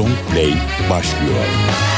Long Play başlıyor.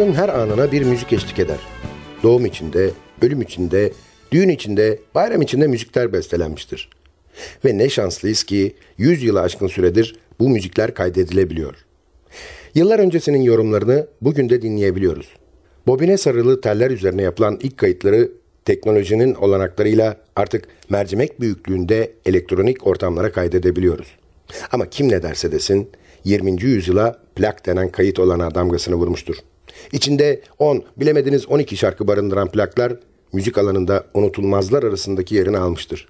Hayatın her anına bir müzik eşlik eder. Doğum içinde, ölüm içinde, düğün içinde, bayram içinde müzikler bestelenmiştir. Ve ne şanslıyız ki 100 yılı aşkın süredir bu müzikler kaydedilebiliyor. Yıllar öncesinin yorumlarını bugün de dinleyebiliyoruz. Bobine sarılı teller üzerine yapılan ilk kayıtları teknolojinin olanaklarıyla artık mercimek büyüklüğünde elektronik ortamlara kaydedebiliyoruz. Ama kim ne derse desin 20. yüzyıla plak denen kayıt olana damgasını vurmuştur. İçinde 10, bilemediniz 12 şarkı barındıran plaklar müzik alanında unutulmazlar arasındaki yerini almıştır.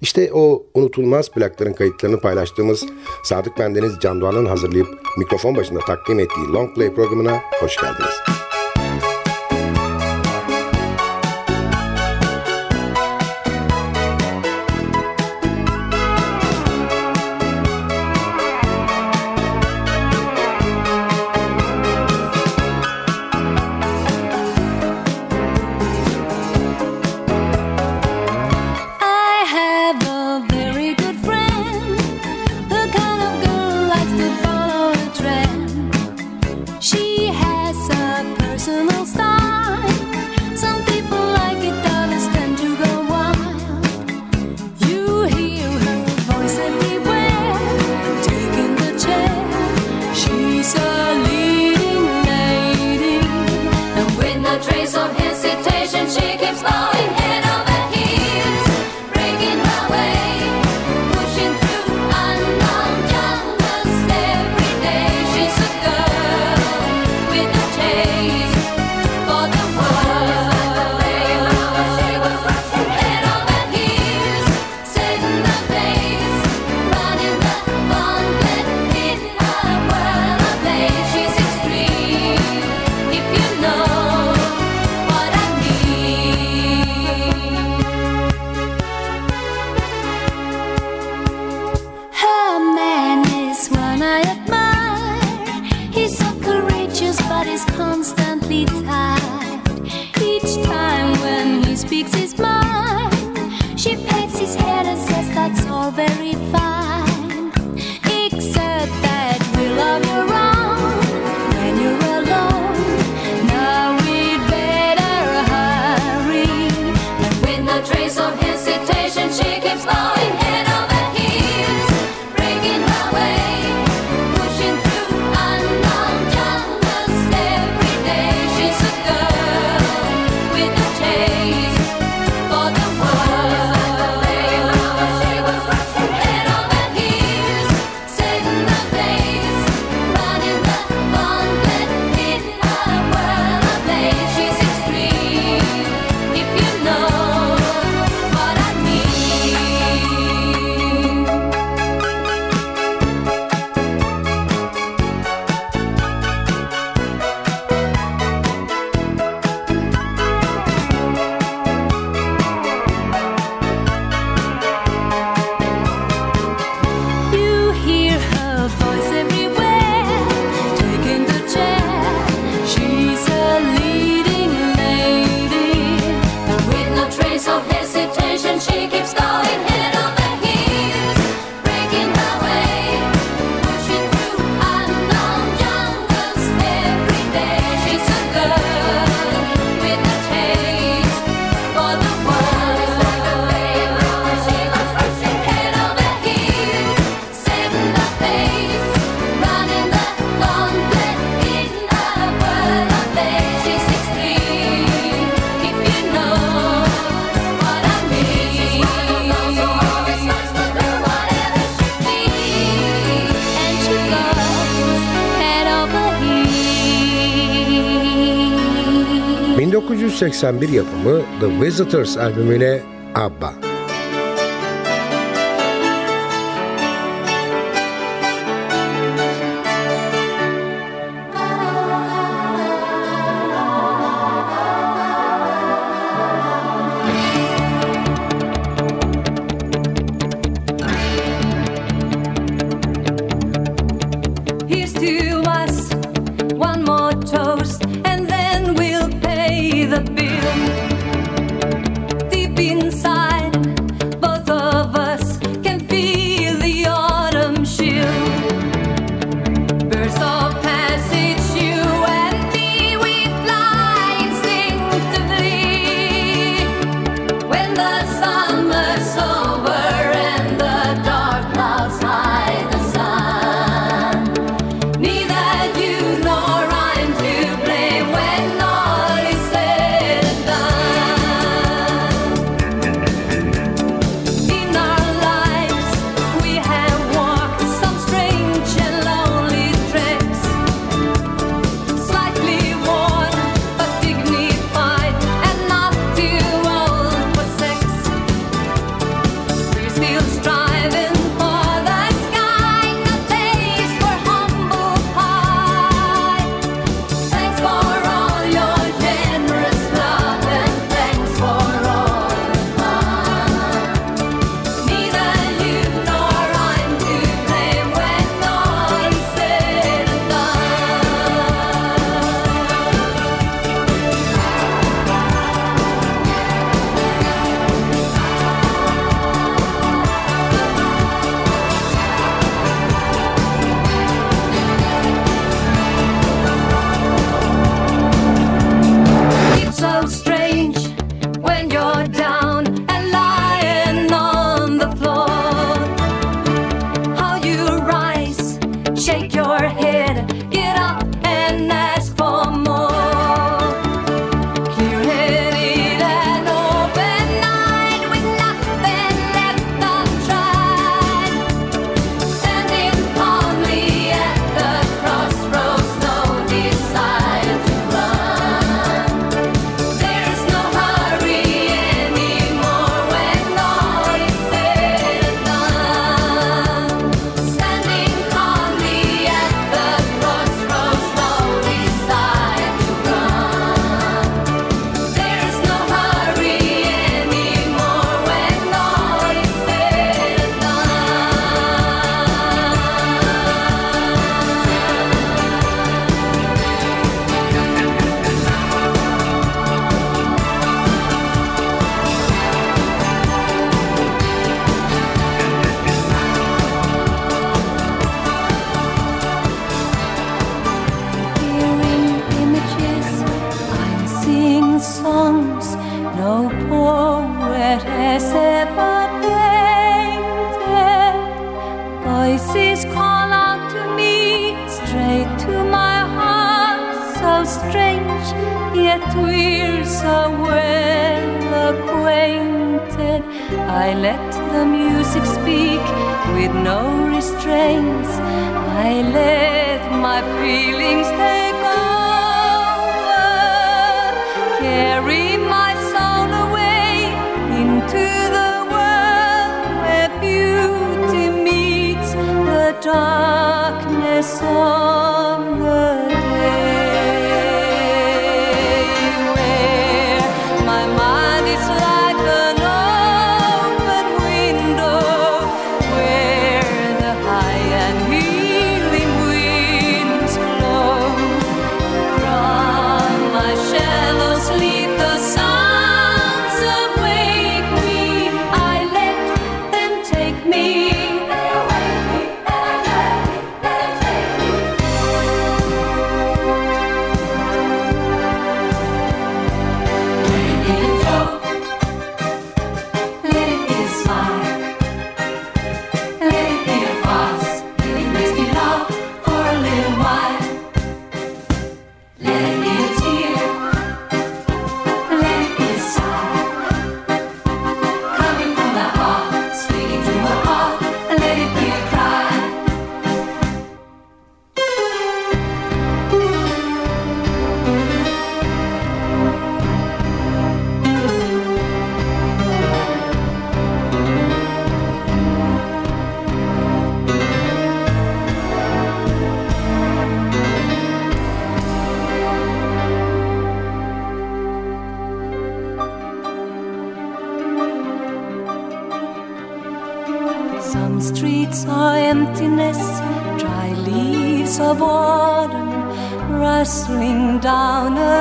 İşte o unutulmaz plakların kayıtlarını paylaştığımız Sadık Bendeniz Can Doğan'ın hazırlayıp mikrofon başında takdim ettiği Long Play programına hoş geldiniz. ...1981 yapımı The Visitors albümüyle ABBA.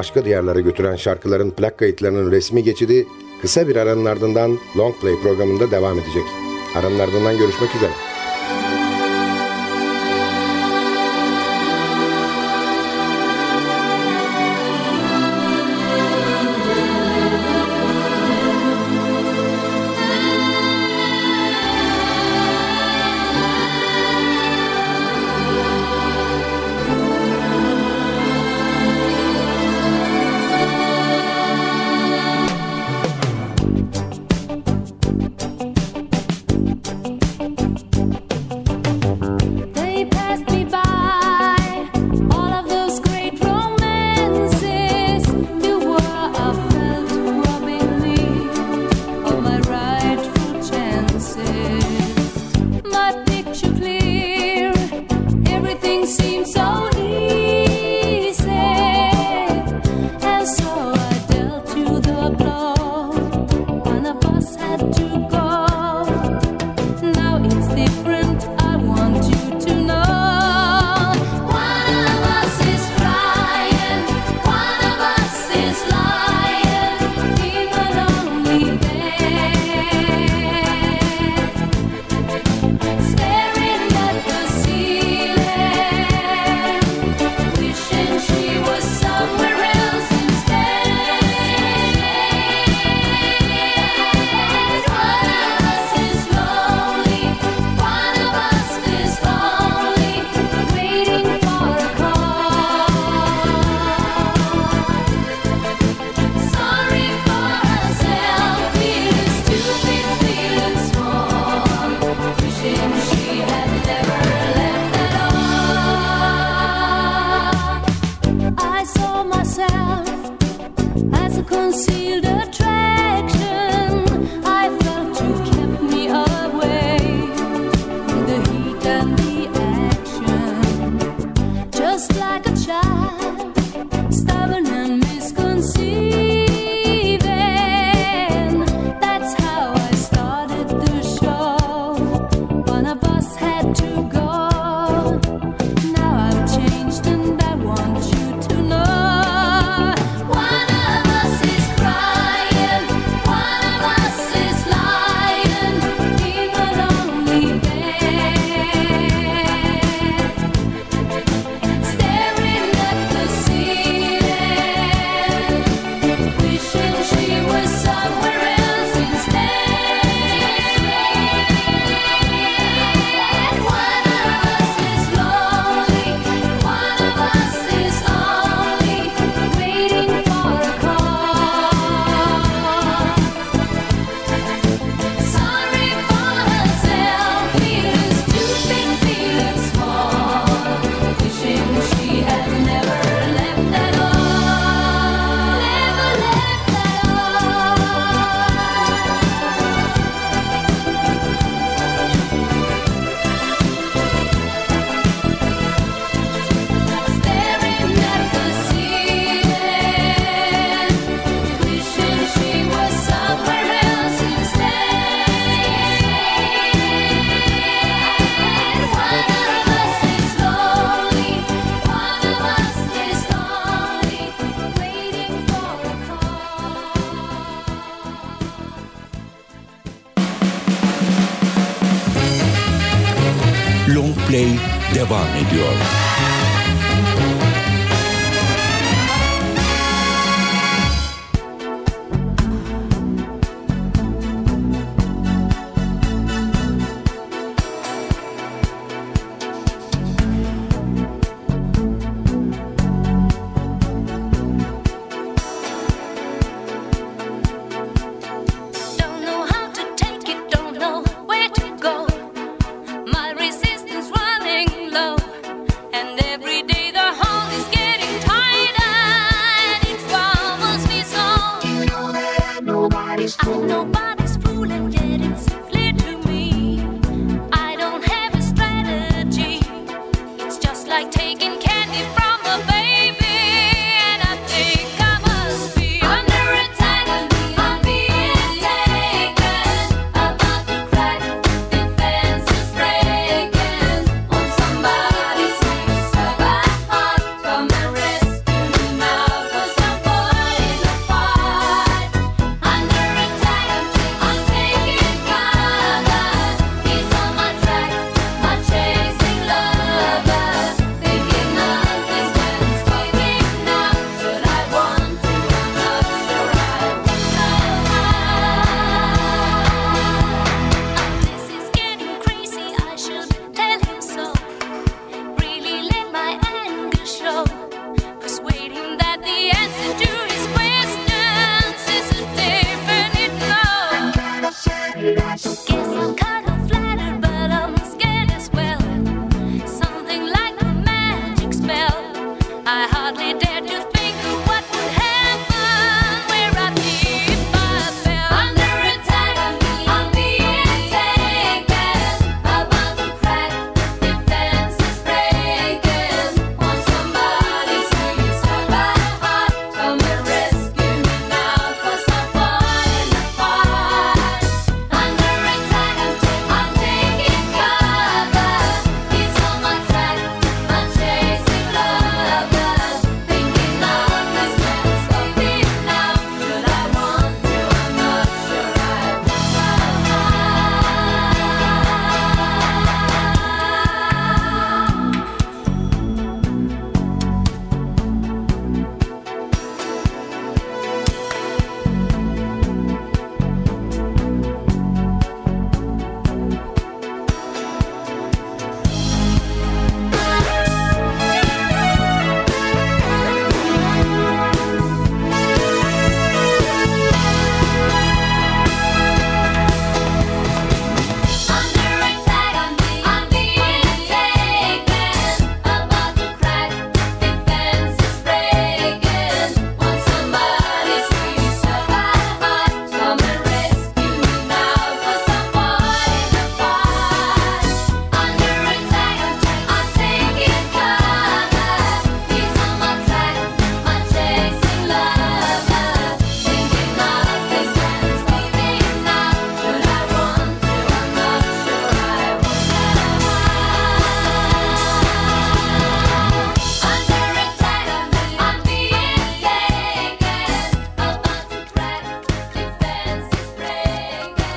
başka diyarlara götüren şarkıların plak kayıtlarının resmi geçidi kısa bir aranın ardından Long Play programında devam edecek. Aranın ardından görüşmek üzere.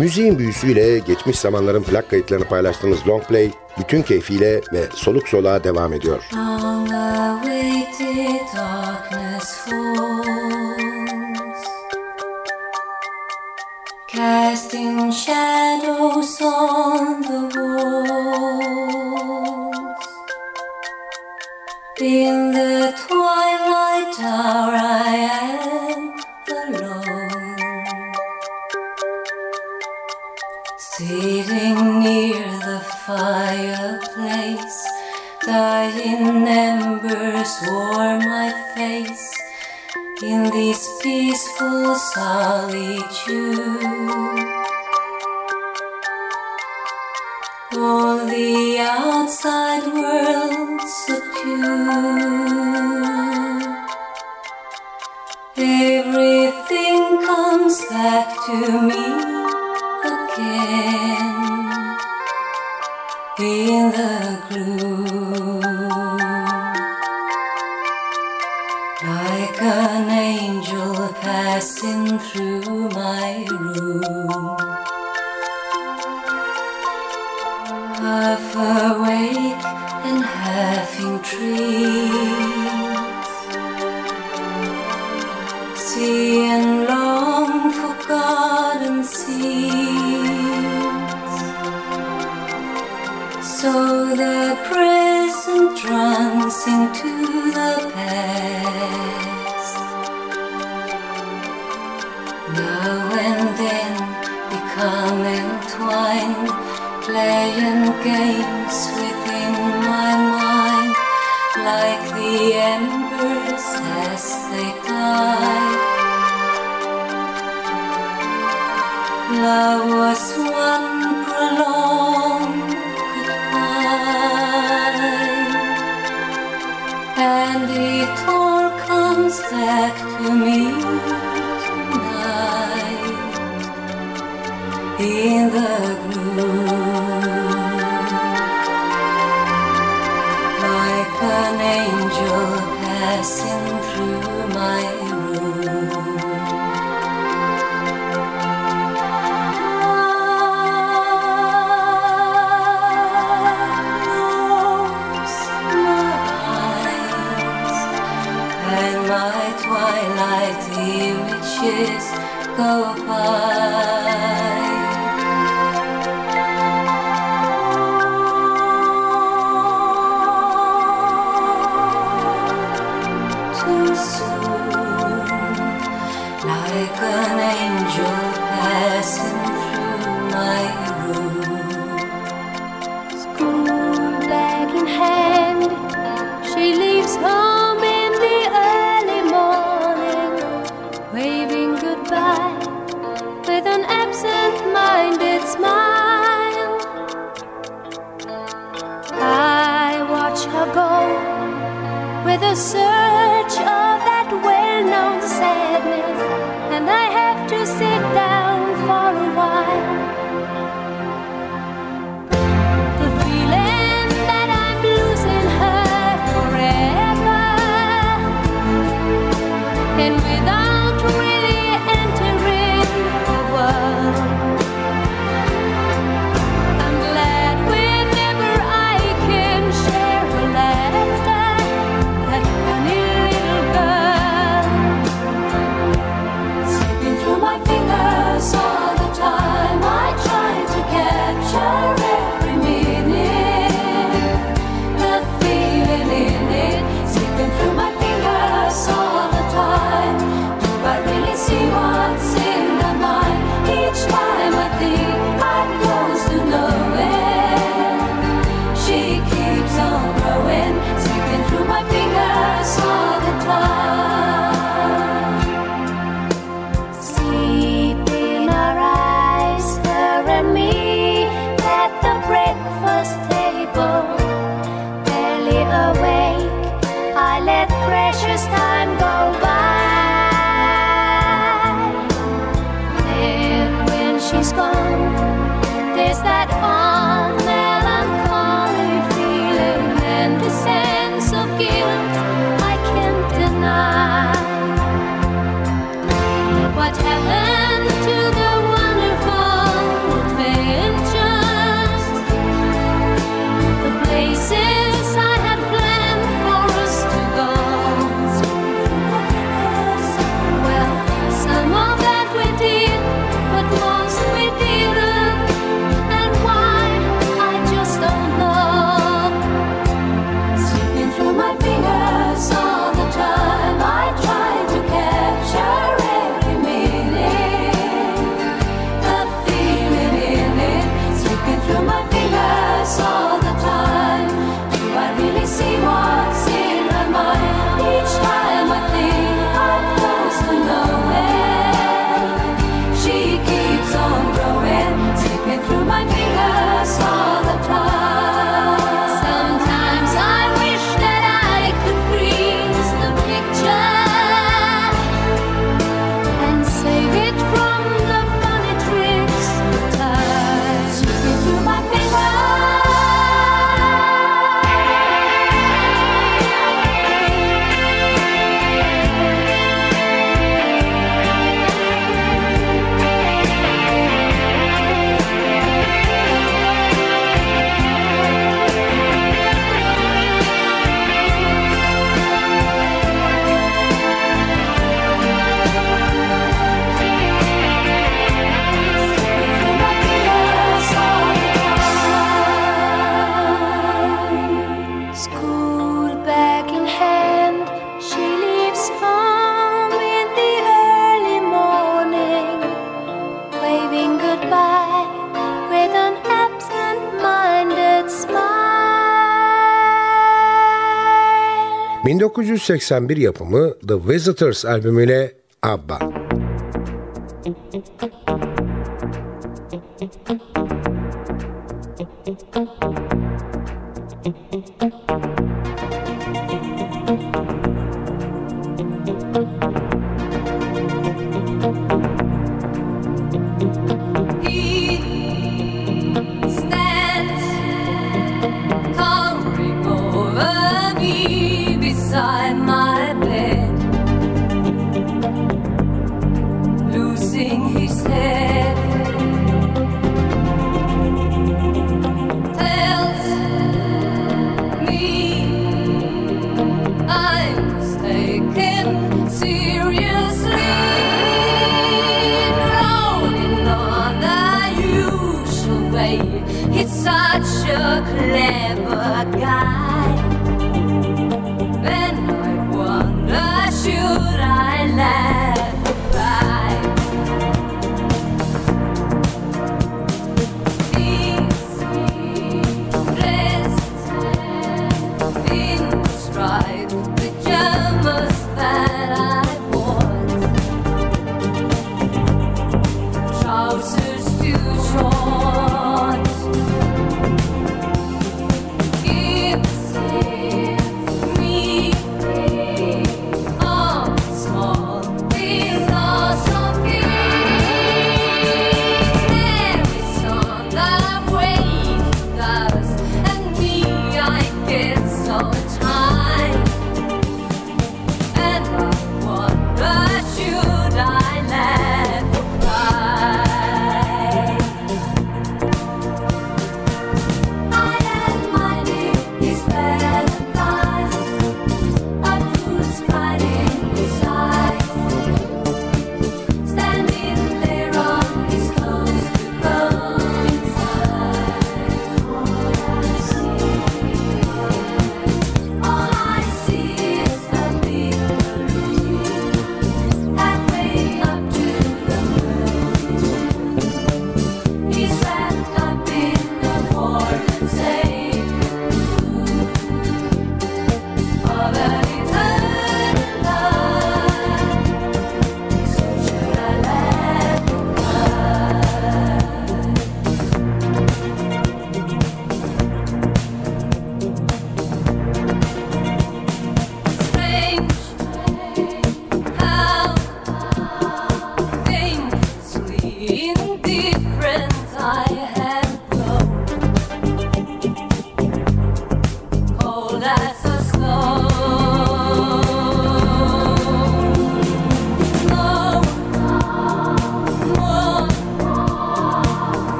Müziğin büyüsüyle geçmiş zamanların plak kayıtlarını paylaştığımız long play bütün keyfiyle ve soluk soluğa devam ediyor. Casting shadows on the walls. In the twilight hour, I am sitting near the fireplace. Dying embers warm my face in this peaceful solitude. All the outside world subdued. Everything comes back to me again in the gloom. Like an angel passing through my room. Half awake and half in dreams. See and long for garden scenes. So the present runs into the past. Now and then become entwined, playing games within my mind, like the embers as they die. Love was one prolonged back to me tonight in the gloom, like an angel passing through my my twilight images go by. With 1981 yapımı The Visitors albümüyle ABBA.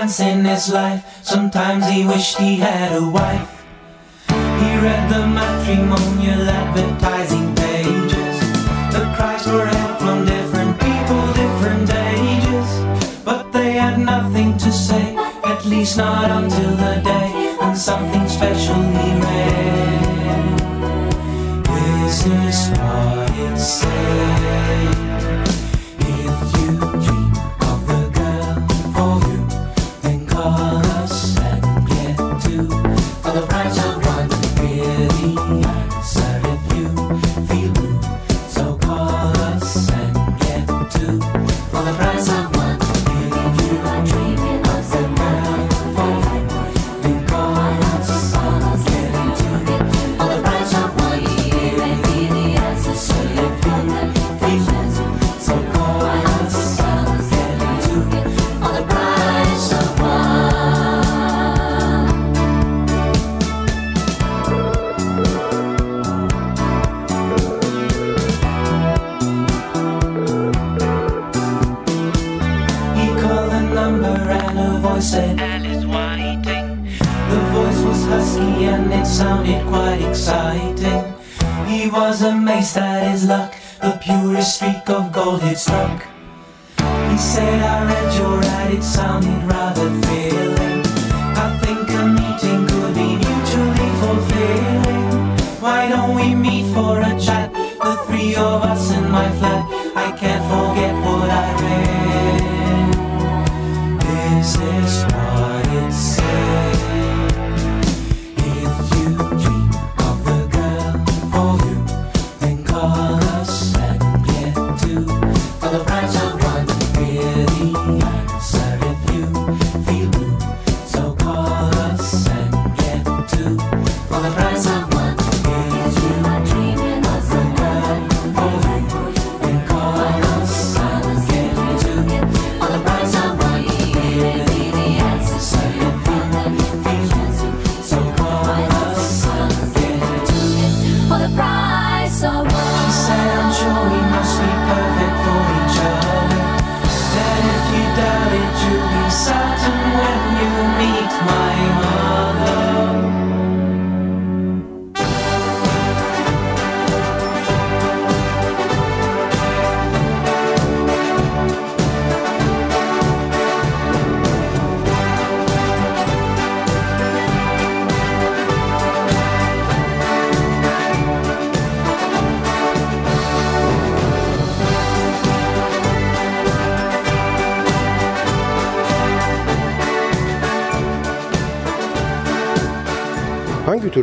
romance in his life. Sometimes he wished he had a wife. He read the matrimonial advertising pages. The cries for help from different people, different ages. But they had nothing to say, at least not until the day when something special he read. This is what it said.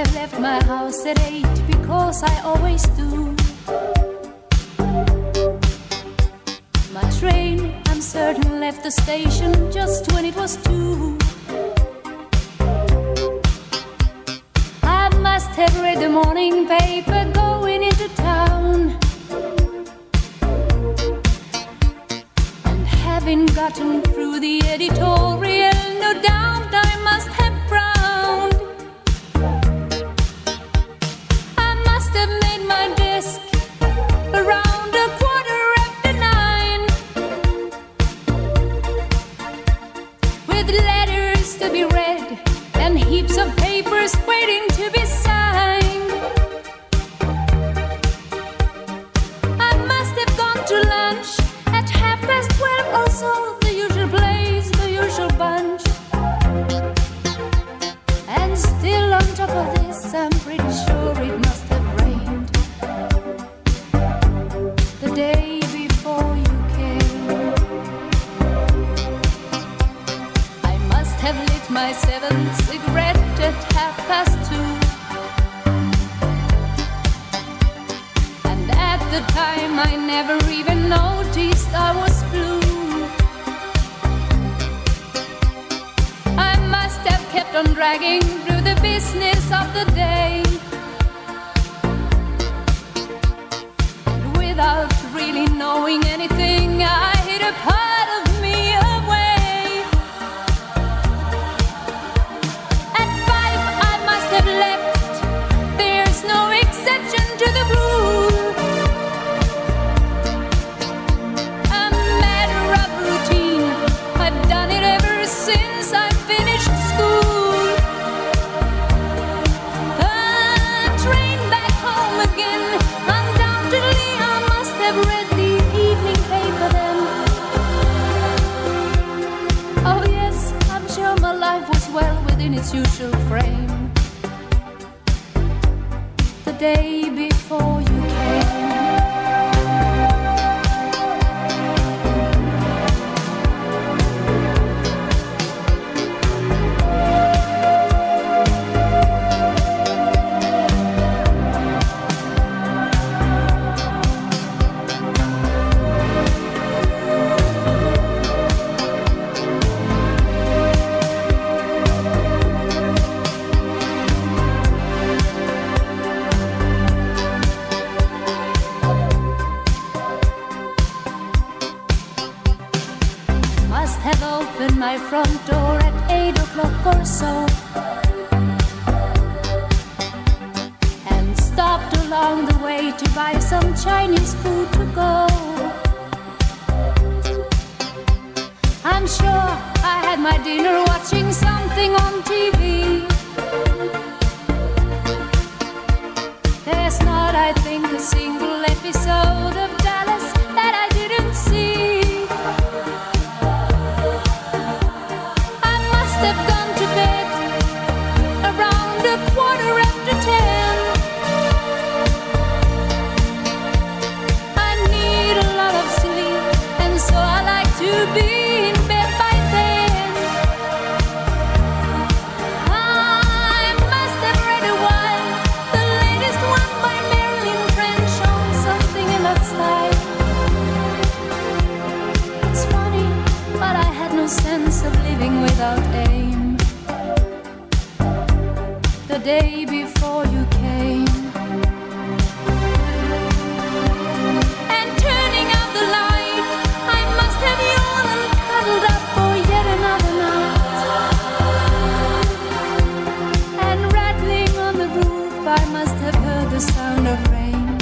have left my house at eight because I always do. My train, I'm certain, left the station just when it was two. I must have read the morning paper going into town. And having gotten through the editorial. At half past two. And at the time, I never even noticed I was blue. I must have kept on dragging through the business of the day. Without really knowing anything, I hit a part frame. The day my front door at eight o'clock or so. And stopped along the way to buy some Chinese food to go. I'm sure I had my dinner watching something on TV. There's not, I think, a single episode of must have heard the sound of rain.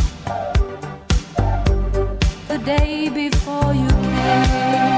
The day before you came.